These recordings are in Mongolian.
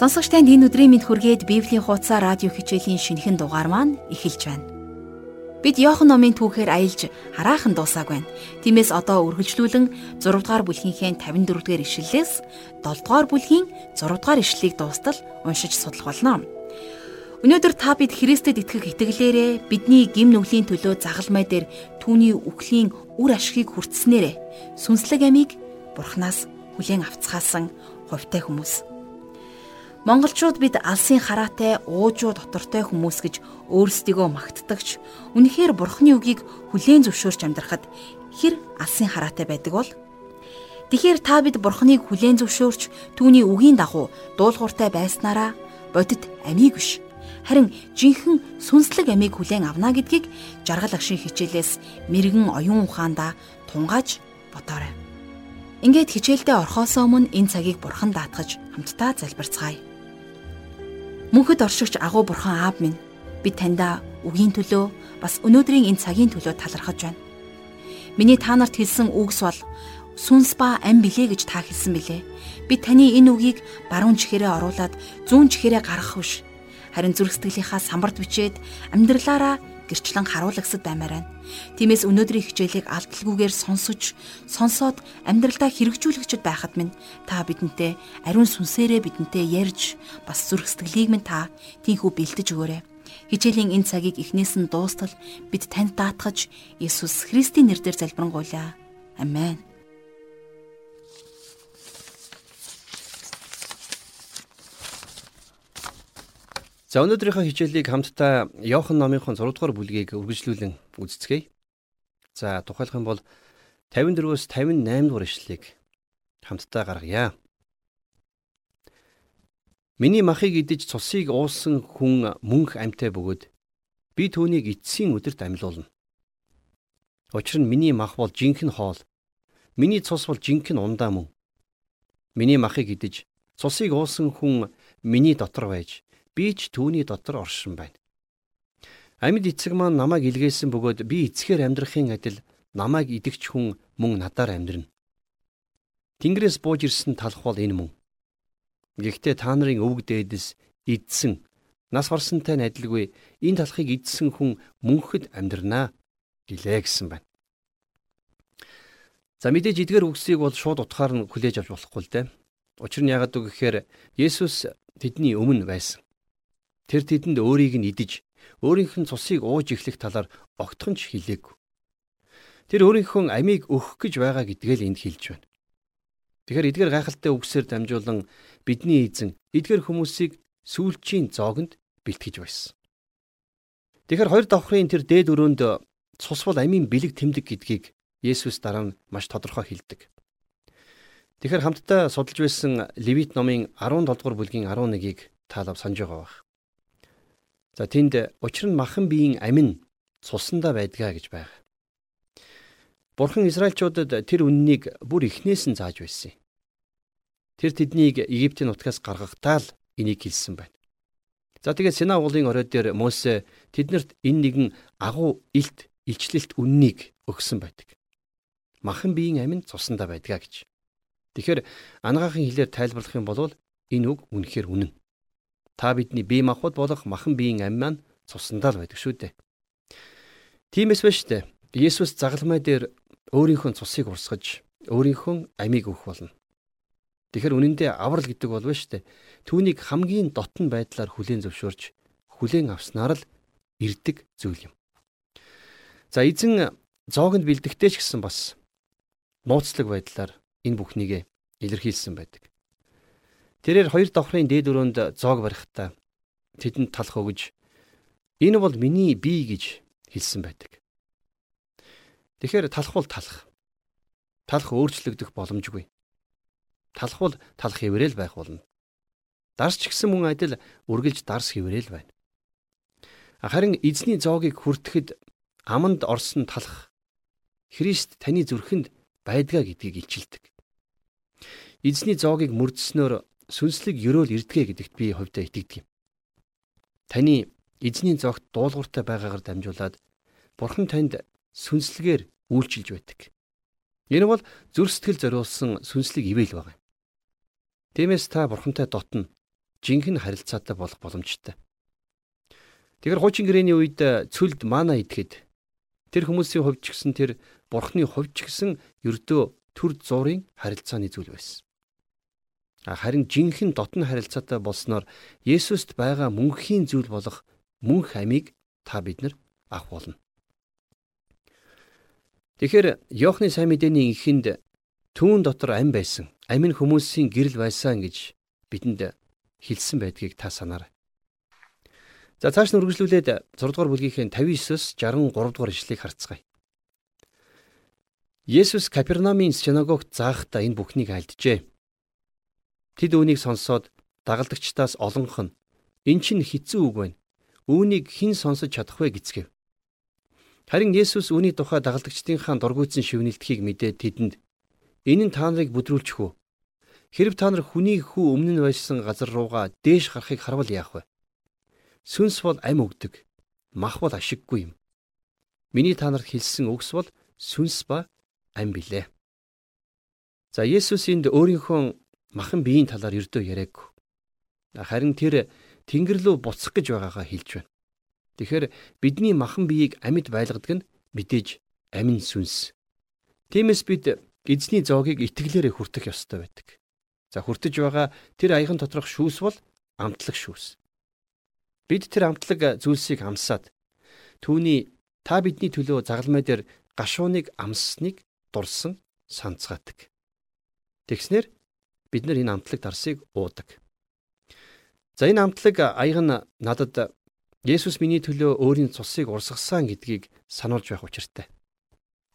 Сонсогч танд энэ өдрийн мэд хүргээд Библийн хуудасаа радио хичээлийн шинэхэн дугаар маань эхэлж байна. Бид Иохан номын түүхээр аялж хараахан дуусаагүй байна. Тиймээс одоо үргэлжлүүлэн 6 дугаар бүлгийнхээ 54 дугаар ишлэлээс 7 дугаар бүлгийн 6 дугаар ишлэлийг дуустал уншиж судлах болно. Өнөөдөр та бид Христэд итгэх итгэлээрээ бидний гим нүглийн төлөө загалмай дээр түүний үхлийн үр ашгийг хүртснээрээ сүнслэг амийг Бурханаас хүлээн авцгаасан хувьтай хүмүүс Монголчууд бид алсын хараатай уужуу дотортой хүмүүс гэж өөрсдийгөө магтдагч үнэхээр бурхны үгийг хүлээн зөвшөөрч амьдрахад хэр алсын хараатай байдаг бол Тэгэхээр та бид бурхныг хүлээн зөвшөөрч түүний үгийн дагуу дуулууртай байснараа бодит амийг биш харин жинхэнэ сүнслэг амийг хүлээн авна гэдгийг жаргал агшин хичээлээс мэрэгэн оюун ухаандаа тунгааж бодоорой. Ингээд хичээлдээ орхоос өмнө энэ цагийг бурхан даатгаж хамтдаа залбирцгаая. Мөнхөд оршигч агуу бурхан аав минь би таньда үгийн төлөө бас өнөөдрийн энэ цагийн төлөө талархаж байна. Миний та нарт хэлсэн үгс бол сүнс ба ам билээ гэж та хэлсэн билээ. Би таны энэ үгийг баруун чихээрээ оруулаад зүүн чихээрээ гаргах биш. Харин зүрх сэтгэлийнхаа самбарт бичээд амьдралаараа гэрчлэн харуулгасад баймаар байна. Тиймээс өнөөдрийн хичээлийг алдалгүйгээр сонсож, сонсоод амьдралдаа хэрэгжүүлэгчд байхад минь та бидэнтэй ариун сүнсээрээ бидэнтэй ярьж бас зүрх сэтгэлийг минь та тийхүү бэлдэж өгөөрэй. Хичээлийн энэ цагийг эхнээс нь дуустал бид танд даатгаж Иесус Христийн нэрээр залбирanгуйлаа. Амен. За өнөөдрийнхөө хичээлийг хамтдаа Иохан номынхон 6 дугаар бүлгийг үргэлжлүүлэн үздэцгээе. За тухайлх юм бол 54-өөс 58 дугаар ишлэлийг хамтдаа гаргая. Миний махыг идэж цусыг уусан хүн мөнх амьтаа бөгөөд би түүнийг эцсийн өдөрт амьлуулна. Учир нь миний мах бол жинхэнэ хоол. Миний цус бол жинхэнэ ундаа мөн. Миний махыг идэж цусыг уусан хүн миний дотор байж би ч түүний дотор оршин байна. Амьд эцэг маань намайг илгээсэн бөгөөд би эцгээр амьдрахын адил намайг идэгч хүн мөн надаар амьдрна. Тэнгэрээс бууж ирсэн талх бол энэ мөн. Гэхдээ та нарын өвөг дээдэс идсэн нас барсантай адилгүй энэ талхыг идсэн хүн мөнхөд амьдрнаа гэлээ гэсэн байна. За мэдээж эдгээр үгсийг бол шууд утгаар нь хүлээж авч болохгүй л дээ. Учир нь яагаад гэвэл Есүс тэдний өмнө байсан. Тэр тэдэнд өөрийг нь идэж, өөрийнх нь цусыг ууж эхлэх талаар огтхон ч хэлээгүй. Тэр өөрийнхөө амийг өгөх гэж байгаа гэдгээ л энд хэлж байна. Тэгэхээр эдгээр гайхалтай үгсээр дамжуулан бидний эзэн эдгээр хүмүүсийг сүүлчийн зоогонд бэлтгэж байсан. Тэгэхээр хоёр давхрын тэр дээд өрөөнд цус бол амийн бэлэг тэмдэг гэдгийг Есүс дараа нь маш тодорхой хэлдэг. Тэгэхээр хамтдаа судалж байсан Левит номын 17 дугаар бүлгийн 11-ийг таалав санаж байгаа байх. За тэнд учир нь махан биеийн амин цусандаа байдгаа гэж байна. Бурхан Израильчуудад тэр үннийг бүр эхнээс нь зааж байсан юм. Тэр тэднийг Египтийн нутгаас гаргахтаа л энийг хэлсэн байна. За тэгээд Сина уулын орой дээр Мосе тэднэрт энэ нэгэн агуу илт илчлэлт үннийг өгсөн байдаг. Махан биеийн амин цусандаа байдгаа гэж. Тэгэхээр анагаахын хэлээр тайлбарлах юм бол энэ үг үнэхээр үнэн. Та бидний бие махбод болох махан биеийн ам маань цусандаа л байдаг шүү дээ. Тиймээс ба штэ. Есүс загалмай дээр өөрийнхөө цусыг урсгаж өөрийнхөө амийг өгөх болно. Тэгэхэр үнэндээ аврал гэдэг бол биш үү? Түүнийг хамгийн дотн байдлаар хүлээн зөвшөөрч хүлээн авснаар л ирдэг зүйл юм. За эзэн зоогонд бэлдэгтэй ч гэсэн бас нууцлаг байдлаар энэ бүхнийг илэрхийлсэн байдаг. Тэрээр хоёр давхрын дээд өрөөнд зоог барихтаа тэдэнд талах өгж энэ бол миний бие гэж хэлсэн байдаг. Тэгэхээр талах бол талах. Талах өөрчлөгдөх боломжгүй. Талах бол талах хэврээл байх болно. Дарс ч гэсэн мөн адил үргэлж дарс хэврээл байна. Харин эзний зоогийг хүртэхэд аманд орсон талах Христ таны зүрхэнд байдгаа гэдгийг илчилдэг. Эзний зоогийг мөрдснөөр сүнслэг ёроол ирдгээ гэдэгт би хувьдаа итгэдэг юм. Таны эзний зогт дуулууртай байгаагаар дамжуулаад Бурхан танд сүнслэгээр үйлчилж байдаг. Энэ бол зүр сэтгэл зориулсан сүнслэг ивэл байна. Тиймээс та Бурхантай дотно жинхэнэ харилцаатай болох боломжтой. Тэгэхээр хуучин гэрээний үед цүлд мана идэхэд тэр хүмүүсийн хувьд ч гэсэн тэр бурхны хувьд ч гэсэн ердөө төр зуурын харилцааны зүйл байсан. Харин жинхэнэ дотн харилцаатай болсноор Есүст байгаа мөнхийн зүйл болох мөнх амийг та бид нар авах болно. Тэгэхээр Иохны сайн мэдээний эхэнд түүн дотор ам байсан, ам нь хүмүүсийн гэрэл байсан гэж бидэнд хэлсэн байдгийг та санаарай. За цааш нь үргэлжлүүлээд 6 дугаар бүлгийнхээ 59-с 63 дугаар ишлэгийг харцгаая. Есүс Капернаумын синагогт заахта энэ бүхнийг альджээ. Тэд үүнийг сонсоод дагалдагчдаас олонх нь эн чинь хэцүү үг байна. Үүнийг хэн сонсож чадах вэ гэцгээв. Харин Есүс үүний тухай дагалдагчдынхаа дургуйцсан шивнэлтхийг мэдээд тэдэнд энэ нь та нарыг бүдрүүлчих үү? Хэрв та нар хүний хүү өмнө нь байсан газар руугаа дээш гарахыг харвал яах вэ? Сүнс бол ам өгдөг, мах бол ашиггүй юм. Миний та нарт хэлсэн үгс бол сүнс ба ам билээ. За Есүс энд өөрийнхөө махан биеийн талаар ердөө яриаггүй. Харин тэр Тэнгэр рүү буцах гэж байгаагаа хэлж байна. Тэгэхээр бидний махан биеийг амьд байлгадаг нь мэдээж амин сүнс. Тиймээс бид эзний зоогийг итгэлээрээ хүртэх ёстой байдаг. За хүртэж байгаа тэр аяхан доторх шүүс бол амтлаг шүүс. Бид тэр амтлаг зүйлсийг амсаад түүний та бидний төлөө загалмай дээр гашууныг амссныг дурсан санацгаадаг. Тэгснэр бид нар энэ амтлаг дарсыг уудаг. За энэ амтлаг аяга нь надад Есүс миний төлөө өөрийн цусыг урсгасан гэдгийг сануулж байх учиртай.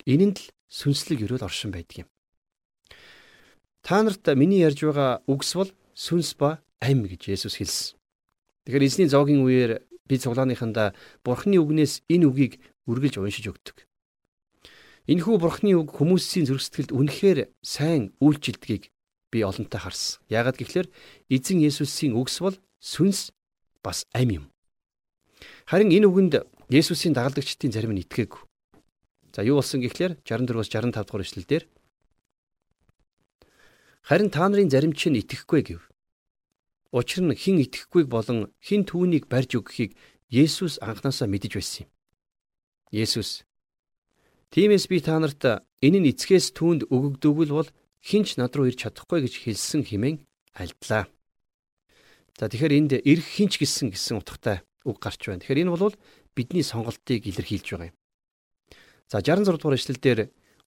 Энэ нь л сүнслэг өрөөл оршин байдаг юм. Та нарт миний ярьж байгаа үгс бол сүнс ба ам гэж Есүс хэлсэн. Тэгэхээр эзний зоогийн үеэр би цуглааныхандаа Бурхны үгнээс энэ үгийг үргэлж уншиж өгдөг. Энэхүү Бурхны үг хүмүүсийн зөрсгөлд үнэхээр сайн үйлчилдгийг би олонтой харсан. Яагаад гэвэл эзэн Есүсийн үгс бол сүнс бас ам юм. Харин энэ үгэнд Есүсийн дагалдагчдын зарим нь итгээгүй. За юу болсон гэхлээр 64-аас 65 дугаар эшлэлдэр Харин та нарын зарим чинь итгэхгүй гэв. Учир нь хэн итгэхгүйг болон хэн түүнийг барьж өгөхийг Есүс анханасаа мэдэж байсан юм. Есүс Тиймээс би та нарт энэ нь эцгээс түүнд өгөгдөгөл бол хинч над руу ирж чадахгүй гэж хэлсэн хэмээн альдлаа. За тэгэхээр энд ирэх хинч гисэн гэсэн утгатай үг гарч байна. Тэгэхээр энэ бол бидний сонголтыг илэрхийлж байгаа юм. За 66 дугаар эшлэлдэр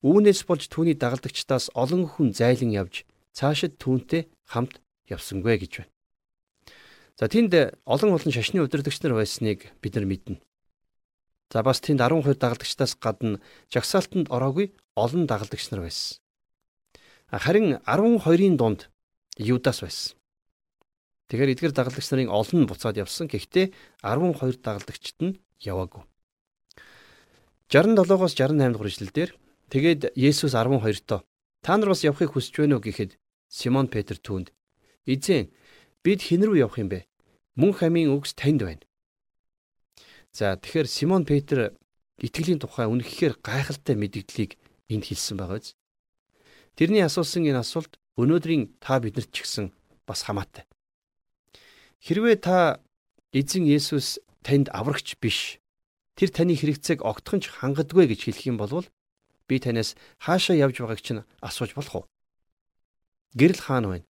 үүнээс болж түүний дагалдагчдаас олон хүн зайлан явж цаашид түүнтэй хамт явсангүй гэж байна. За тэнд олон олон шашны удирдагч нар байсныг бид нар мэднэ. За бас тэнд 12 дагалдагчдаас гадна жагсаалтанд ороогүй олон дагалдагч нар байсан. Харин 12-ын дунд Юдас байсан. Тэгэхээр эдгээр дагалдагч нарын олон нь буцаад явсан. Гэхдээ 12 дагалдагчд нь яваагүй. 67-оос 68 дугаар ишлэлдэр тэгээд Есүс 12-тоо та нар бас явахыг хүсэж байна уу гэхэд Симон Петр түүнд эзэн бид хэн рүү явах юм бэ? Мөн хамийн үгс танд байна. За тэгэхээр Симон Петр итгэлийн тухай үнэхээр гайхалтай мэдгдлийг энд хэлсэн байгаа биз? Тэрний асуусан энэ асуулт өнөөдрийн та биднэрт ч гэсэн бас хамаатай. Хэрвээ та эзэн Есүс танд аврагч биш тэр таны хэрэгцээг огтхон ч хангадгүй гэж хэлэх юм бол би танаас хаашаа явж байгааг чинь асууж болох уу? Гэрэл хаана байна?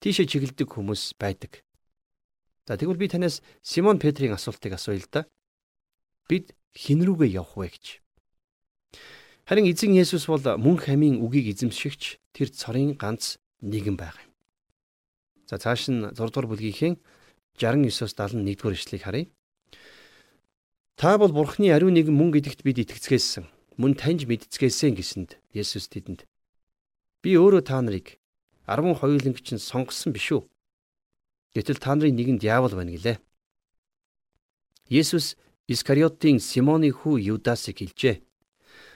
Тийшээ чиглэдэг хүмүүс байдаг. За тэгвэл би танаас Симон Петрийн асуултыг асууя л да. Бид хэн рүүгээ явах вэ гэж. Харин эзэн Есүс бол мөн хамийн үгийг эзэмшигч тэр цорын ганц нэгэн байгаа юм. За цааш нь 6 дугаар бүлгийнхээ 69-оос 71 дугаар ишлэгийг харъя. Та бол Бурхны ариун нэгэн мөн гэдэгт бид итгэцгээсэн. Мөн таньж мэдцгээсэн гэсэнд Есүс тэдэнд би өөрөө та нарыг 10 хоёуланг чинь сонгосон биш үү? Гэтэл та нарын нэг нь диавол байна гэлээ. Есүс Искариотын Симоны хүү Юдасыг хэлжээ.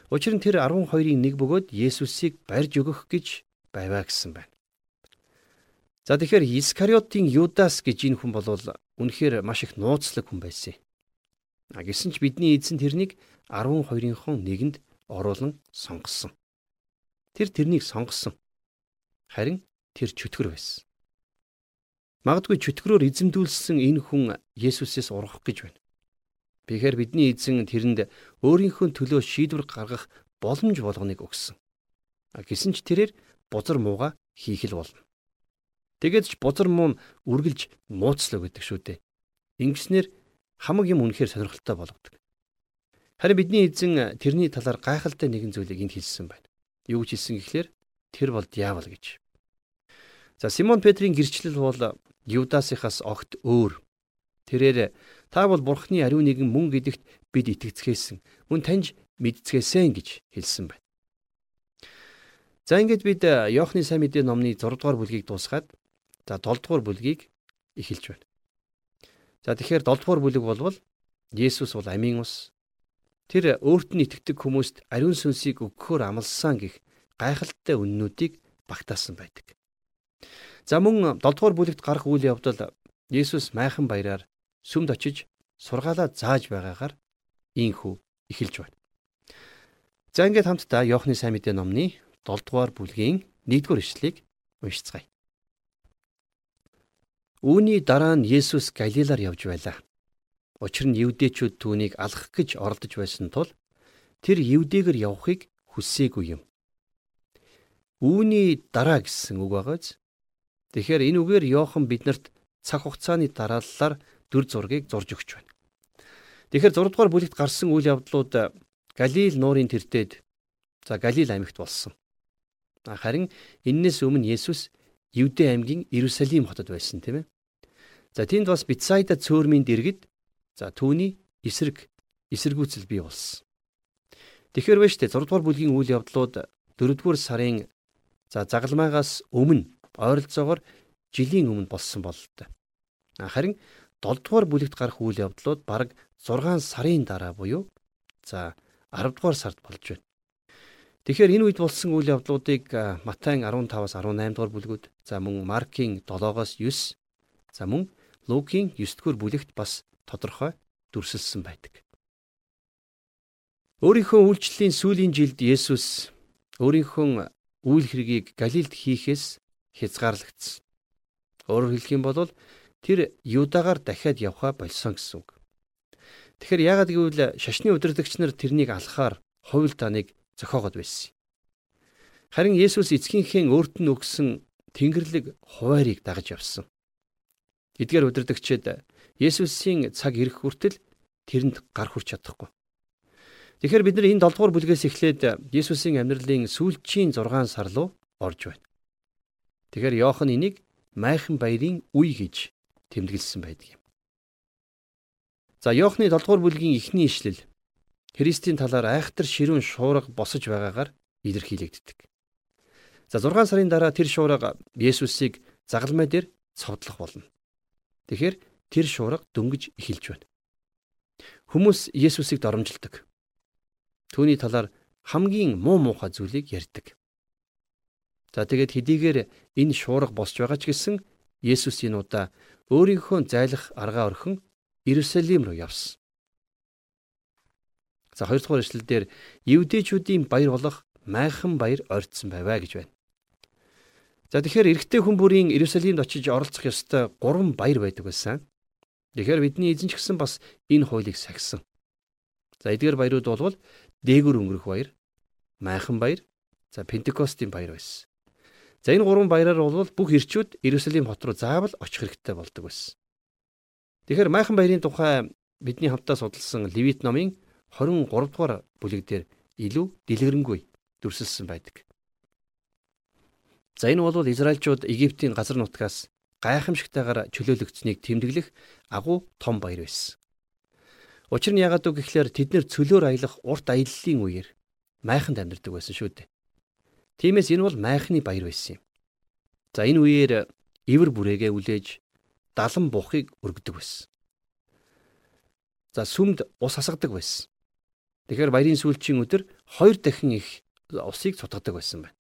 Учир нь тэр 12-ийн нэг бөгөөд Есүсийг барьж өгөх гэж байваа гэсэн байна. За тэгэхээр Искариотын Юдас гэж энэ хүн бол үнэхээр маш их нууцлаг хүн байсан. А гисэн ч бидний эзэн тэрнийг 12-ынхон нэгэнд оруулан сонгосон. Тэр тэрнийг сонгосон. Харин тэр чөтгөр байсан. Магадгүй чөтгөрөөр эзэмдүүлсэн энэ хүн Есүсээс ургах гэж байна. Тэгэхээр бидний эзэн тэрэнд өөрийнхөө төлөө шийдвэр гаргах боломж болгоныг өгсөн. Гэсэн ч тэрээр бузар мууга хийх л болно. Тэгээд ч бузар муу нь үргэлж мууцлаа гэдэг шүү дээ. Ингэснээр хамаг юм үнэхээр сонирхолтой болгодог. Харин бидний эзэн тэрний талаар гайхалтай нэгэн зүйлийг энд хэлсэн байна. Юу гэж хэлсэн гэхлээр тэр бол диавол гэж. За Симон Петрийн гэрчлэл бол Юдасихаас огт өөр. Тэрээр та бол бурхны ариун нэгэн мөн гэдэгт бид итгэцгээсэн. Мөн таньж мэдцгээсэн гэж хэлсэн байна. За ингээд бид Иохны сайн мэдээ номны 6 дугаар бүлгийг дуусгаад за 7 дугаар бүлгийг эхэлж байна. За тэгэхээр 7 дугаар бүлэг болвол Есүс бол амийн ус, Тэр өөрт нь итгэдэг хүмүүст ариун сүнсийг өгөхөөр амласан гих гайхалтай үннүүдийг багтаасан байдаг. За мөн 7 дугаар бүлэгт гарах үйл явдал Есүс майхан баяраар сүмд очиж сургаалаа зааж байгаагаар ийхүү эхэлж байна. За ингээд хамтдаа Иохны сайн мэдээ номны 7 дугаар бүлгийн 1 дугаар ишлэлийг уншицгаая. Үүний дараа нь Есүс Галилаар явж байлаа. Учир нь евдээчүүд түүнийг алах гэж оролдож байсан тул тэр евдээгээр явахыг хүссээгүй юм. Үүний дараа гэсэн үг байгааз. Тэгэхээр энэ үгээр Йохан биднэрт цаг хугацааны дарааллаар дүр зургийг зурж өгч байна. Тэгэхээр 6 дугаар бүлэгт гарсан үйл явдлууд Галил нуурын тэртээд за Галил аймагт болсон. Харин энээс өмнө Есүс Евдэ аймгийн Иерусалим хотод байсан тийм ээ. За тэнд бас Бицайда цөөрмийн дэргэд За түүний эсрэг эсэргүүцэл бий болсон. Тэгэхээр байна штэ 6 дугаар бүлгийн үйл явдлууд 4 дугаар сарын за загалмайгаас өмнө ойролцоогоор жилийн өмнө болсон бололтой. Харин 7 дугаар бүлэгт гарах үйл явдлууд бараг 6 сарын дараа буюу за 10 дугаар сард болж байна. Тэгэхээр энэ үед болсон үйл явдлуудыг Матай 15-аас 18 дугаар бүлгүүд, за мөн Маркийн 7-оос 9, за мөн Лукийн 9 дугаар бүлэгт бас тодорхой дүрсэлсэн байдаг. Өөрийнхөө үйлчлэлийн сүүлийн жилд Есүс өөрийнхөө үйл хэргийг Галилд хийхээс хязгаарлагдсан. Өөрөөр хэлэх юм бол тэр Юдагаар дахиад явхаа болсон гэсэн үг. Тэгэхээр яагаад гэвэл шашны удирдагч нар тэрнийг алхахаар хувил таныг зохиогод байсан. Харин Есүс эцгийнхээ өөрт нь өгсөн Тэнгэрлэг хуваарийг дагаж явсан. Эдгээр удирдагчид Есүсийн цаг ирэх хүртэл тэрэнд гар хүрч чадахгүй. Тэгэхээр бид нар энэ 7 дугаар бүлгээс эхлээд Есүсийн амьдралын сүүлчийн 6 сар руу орж байна. Тэгэхээр Иохан энийг майхан баярын үе гэж тэмдэглэсэн байдаг юм. За Иохны 7 дугаар бүлгийн эхний ишлэл Христийн талаар айхтар ширүүн шуурга босож байгаагаар илэрхийлэгддэг. За 6 сарын дараа тэр шуурга Есүсийг загалмай дээр цовдлох болно. Тэгэхээр тэр шуурга дөнгөж эхэлж байна. Хүмүүс Есүсийг доромжилдог. Түүний талаар хамгийн муу муухай зүйлийг ярьдаг. За тэгээд хэдийгээр энэ шуурга босч байгаа ч гэсэн Есүс энэ удаа өөрийнхөө зайлах аргаа орхин Иерусалим руу явсан. За 2 дугаар эшлэлдэр Евдэчүүдийн баяр болох майхан баяр ойртсон байваа гэж байна. За тэгэхээр эрэгтэй хүн бүрийн Иерусалимд очиж оролцох ёстой 3 баяр байдаг байсан. Тэгэхээр бидний эзэн ч гэсэн бас энэ хуулийг сахисан. За эдгээр баярууд бол дээгүр өнгөрөх баяр, майхан баяр, за Пентекостийн баяр байсан. За энэ гурван баяраар бол бүх ирчүүд Иерусалим хот руу заавал очих хэрэгтэй болдог байсан. Тэгэхээр майхан баярын тухай бидний хамтдаа судалсан Левит номын 23 дугаар бүлэг дээр илүү дэлгэрэнгүй дүрсэлсэн байдаг. За энэ бол Израильчууд Египтийн газар нутгаас гайхамшигтайгаар чөлөөлөгдсөнийг тэмдэглэх агуу том баяр байсан. Учир нь яагаад үг гэхээр тэд нэр цөлөөр аялах урт аяллаа үеэр майханд амьдардаг байсан шүү дээ. Тиймээс энэ бол майхны баяр байсан юм. За энэ үеэр ивэр бүрээгээ үлээж далан бухыг өргөдөг байсан. За сүмд ус асгадаг байсан. Тэгэхээр баярын сүүлчийн өдөр хоёр дахин их усыг цутгадаг байсан байна.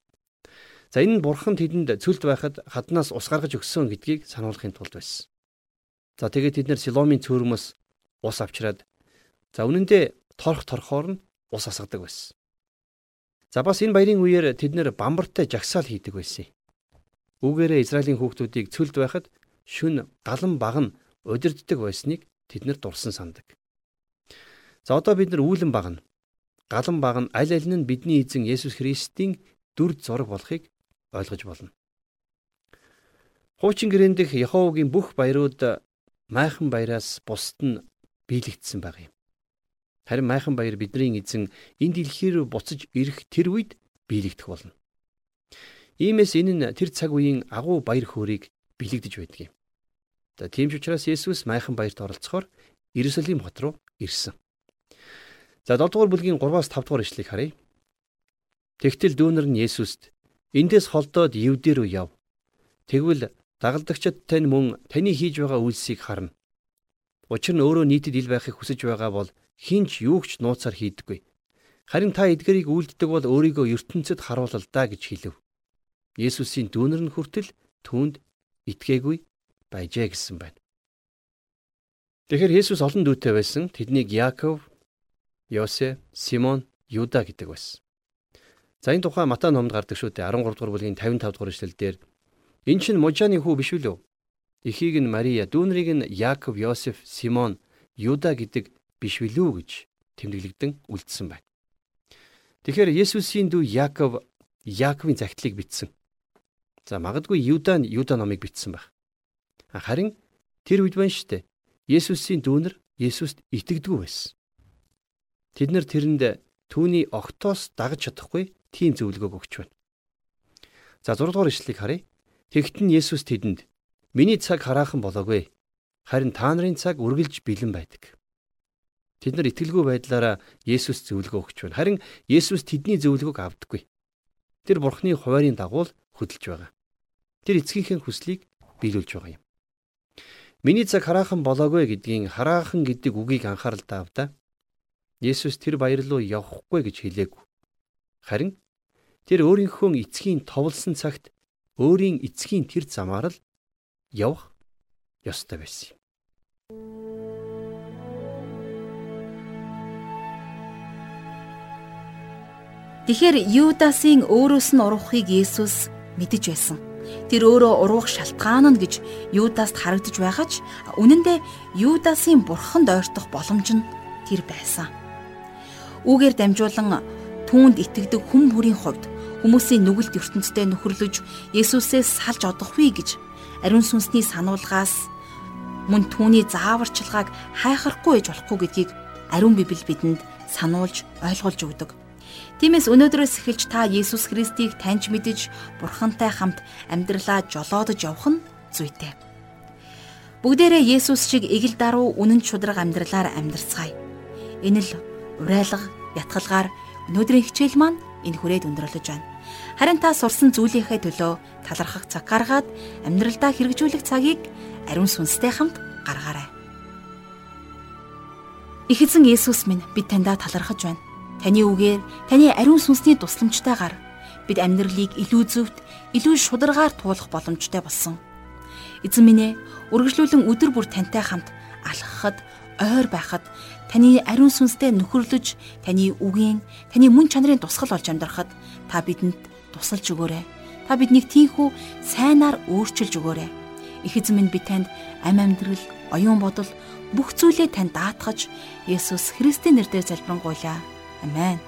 За энэ нь бурхан тэдэнд цөлд байхад хаднаас ус гаргаж өгсөн гэдгийг сануулахын тулд байсан. За тэгээд тэд нэр Силомын цөөрмөс ус авчираад за үнэндээ торох торхоор нь ус асгадаг байсан. За бас энэ баярын үеэр тэд нэр бамбартай жагсаал хийдэг байсан. Үүгээрээ Израилийн хүүхдүүдийг цөлд байхад шүн галан баг нь удирддаг байсныг тэд нар дурсан сандаг. За одоо бид нар үүлэн баг нь галан баг нь аль аль нь бидний эзэн Есүс Христийн дүр зураг болохыг ойлгож болно. Хуучин гэрээн дэх Яховгийн бүх баярууд майхан баяраас бусд нь биелэгдсэн баг юм. Харин майхан баяр бидний эзэн энэ дэлхий рүү буцаж ирэх тэр үед биелэгдэх болно. Иймээс энэ нь тэр цаг үеийн агуу баяр хөөргийг бэлэгдэж байдаг юм. За тийм ч учраас Есүс майхан баярт оролцохоор Иерусалим хот руу ирсэн. За 7 дугаар бүлгийн 3-аас 5 дугаар ишлэгийг харъя. Тэгтэл дүүнер нь Есүст эндээс холдоод Евдээ рүү яв. Тэгвэл дагалдагчид тань мөн таны хийж байгаа үйлсийг харна. Учир нь өөрөө нийтэд ил байхыг хүсэж байгаа бол хинч юугч нууцаар хийдэггүй. Харин та эдгэрийг үйлддэг бол өөрийгөө ертөнцид харуулал да гэж хэлв. Есүсийн дүүнер нь хүртэл түүнд итгээгүй байжээ гэсэн байна. Тэгэхээр Есүс олон дүүтэй байсан. Тэднийг Яаков, Йосе, Симон, Юда гэдэг байсан. За энэ тухай Матай номонд гардаг шүү дээ 13 дугаар бүлгийн 55 дугаар эшлэл дээр эн чинь Можаны хүү биш үү? Эхийг нь Мария, дүүнрийг нь Яаков, Йосеф, Симон, Юда гэдэг биш билүү гэж тэмдэглэгдэн үлдсэн байна. Тэгэхээр Есүсийн дүү Яаков Яаковын загтлыг бичсэн. За магадгүй Юда нь Юда номыг бичсэн байх. Харин тэр үед байна шүү дээ. Есүсийн дүүнэр Есүст итгэдэггүй байсан. Тэд нар тэрэнд түүний огтоос дагаж чадахгүй тийм зөвлөгөөг өгч байна. За 6 дугаар ишлэлийг харъя. Тэгт нь Есүс тэдэнд "Миний цаг хараахан болоогүй. Харин та нарын цаг үргэлж бэлэн байдаг." Тэд нар итгэлгүй байдлаараа Есүс зөвлөгөө өгч байна. Харин Есүс тэдний зөвлөгөөг авдаггүй. Тэр Бурхны хуваарийн дагуу хөдөлж байгаа. Тэр эцгийнхээ хүслийг биелүүлж байгаа юм. Миний цаг хараахан болоогүй гэдгийн хараахан гэдэг үгийг анхаарал таавда. Есүс тэр баяр руу явахгүй гэж хэлээгүй. Харин тэр өөрийнхөө эцгийн товлсон цагт өөрийн эцгийн тэр замаар л явах ёстой байсан юм. Тэгэхээр Юдасын өөрөөс нь урахыг Есүс мэдэж байсан. Тэр өөрөө уруух шалтгаан нь гэж Юдаст харагдаж байгаа ч үнэн дээр Юдасын бурханд ойртох боломж нь тэр байсан. Үүгээр дамжуулан түүнд итгэдэг хүм бүрийн хувьд хүмүүсийн нүгэлт ертөнцтэй нөхөрлөж Есүсээс салж одохгүй гэж ариун сүнсний сануулгаас мөн түүний зааварчилгааг хайхрахгүй ээж болохгүй гэдгийг ариун библи бидэнд сануулж ойлгуулж өгдөг. Тиймээс өнөөдрөөс эхэлж та Есүс Христийг таньж мэдж Бурхантай хамт амьдралаа жолоодож явах нь зүйтэй. Бүгдээрээ Есүс шиг эгэл даруй үнэн чудраг амьдралаар амьдрцгаая. Энэ л урайлга, ятгалгаар Өнөөдрийн хичээл маань энэ хүрээд өндөрлөж байна. Харин та сурсан зүйлийнхээ төлөө талархах цаг гаргаад амьдралдаа хэрэгжүүлэх цагийг ариун сүнстэй хамт гаргаарай. Их эзэн Есүс минь бид таньдаа талархаж байна. Таны үгээр таны ариун сүнсний тусламжтайгаар бид амьдралыг илүү зөвхт, илүү шударгаар туулах боломжтой болсон. Эзэн минь ээ, үргэлжлүүлэн өдөр бүр тантай хамт алхахад, ойр байхад таны ариун сүнстэй нөхөрлөж таны үгийн таны мөн чанарын тусгал болж амьдрахад та бидэнд тусалж өгөөрэй. Та биднийг тийхүү сайнаар өөрчилж өгөөрэй. Их эзэн минь би танд ам амьдрал, оюун бодол бүх зүйлээ танд даатгаж Есүс Христийн нэрээр залбирanгуйлаа. Амен.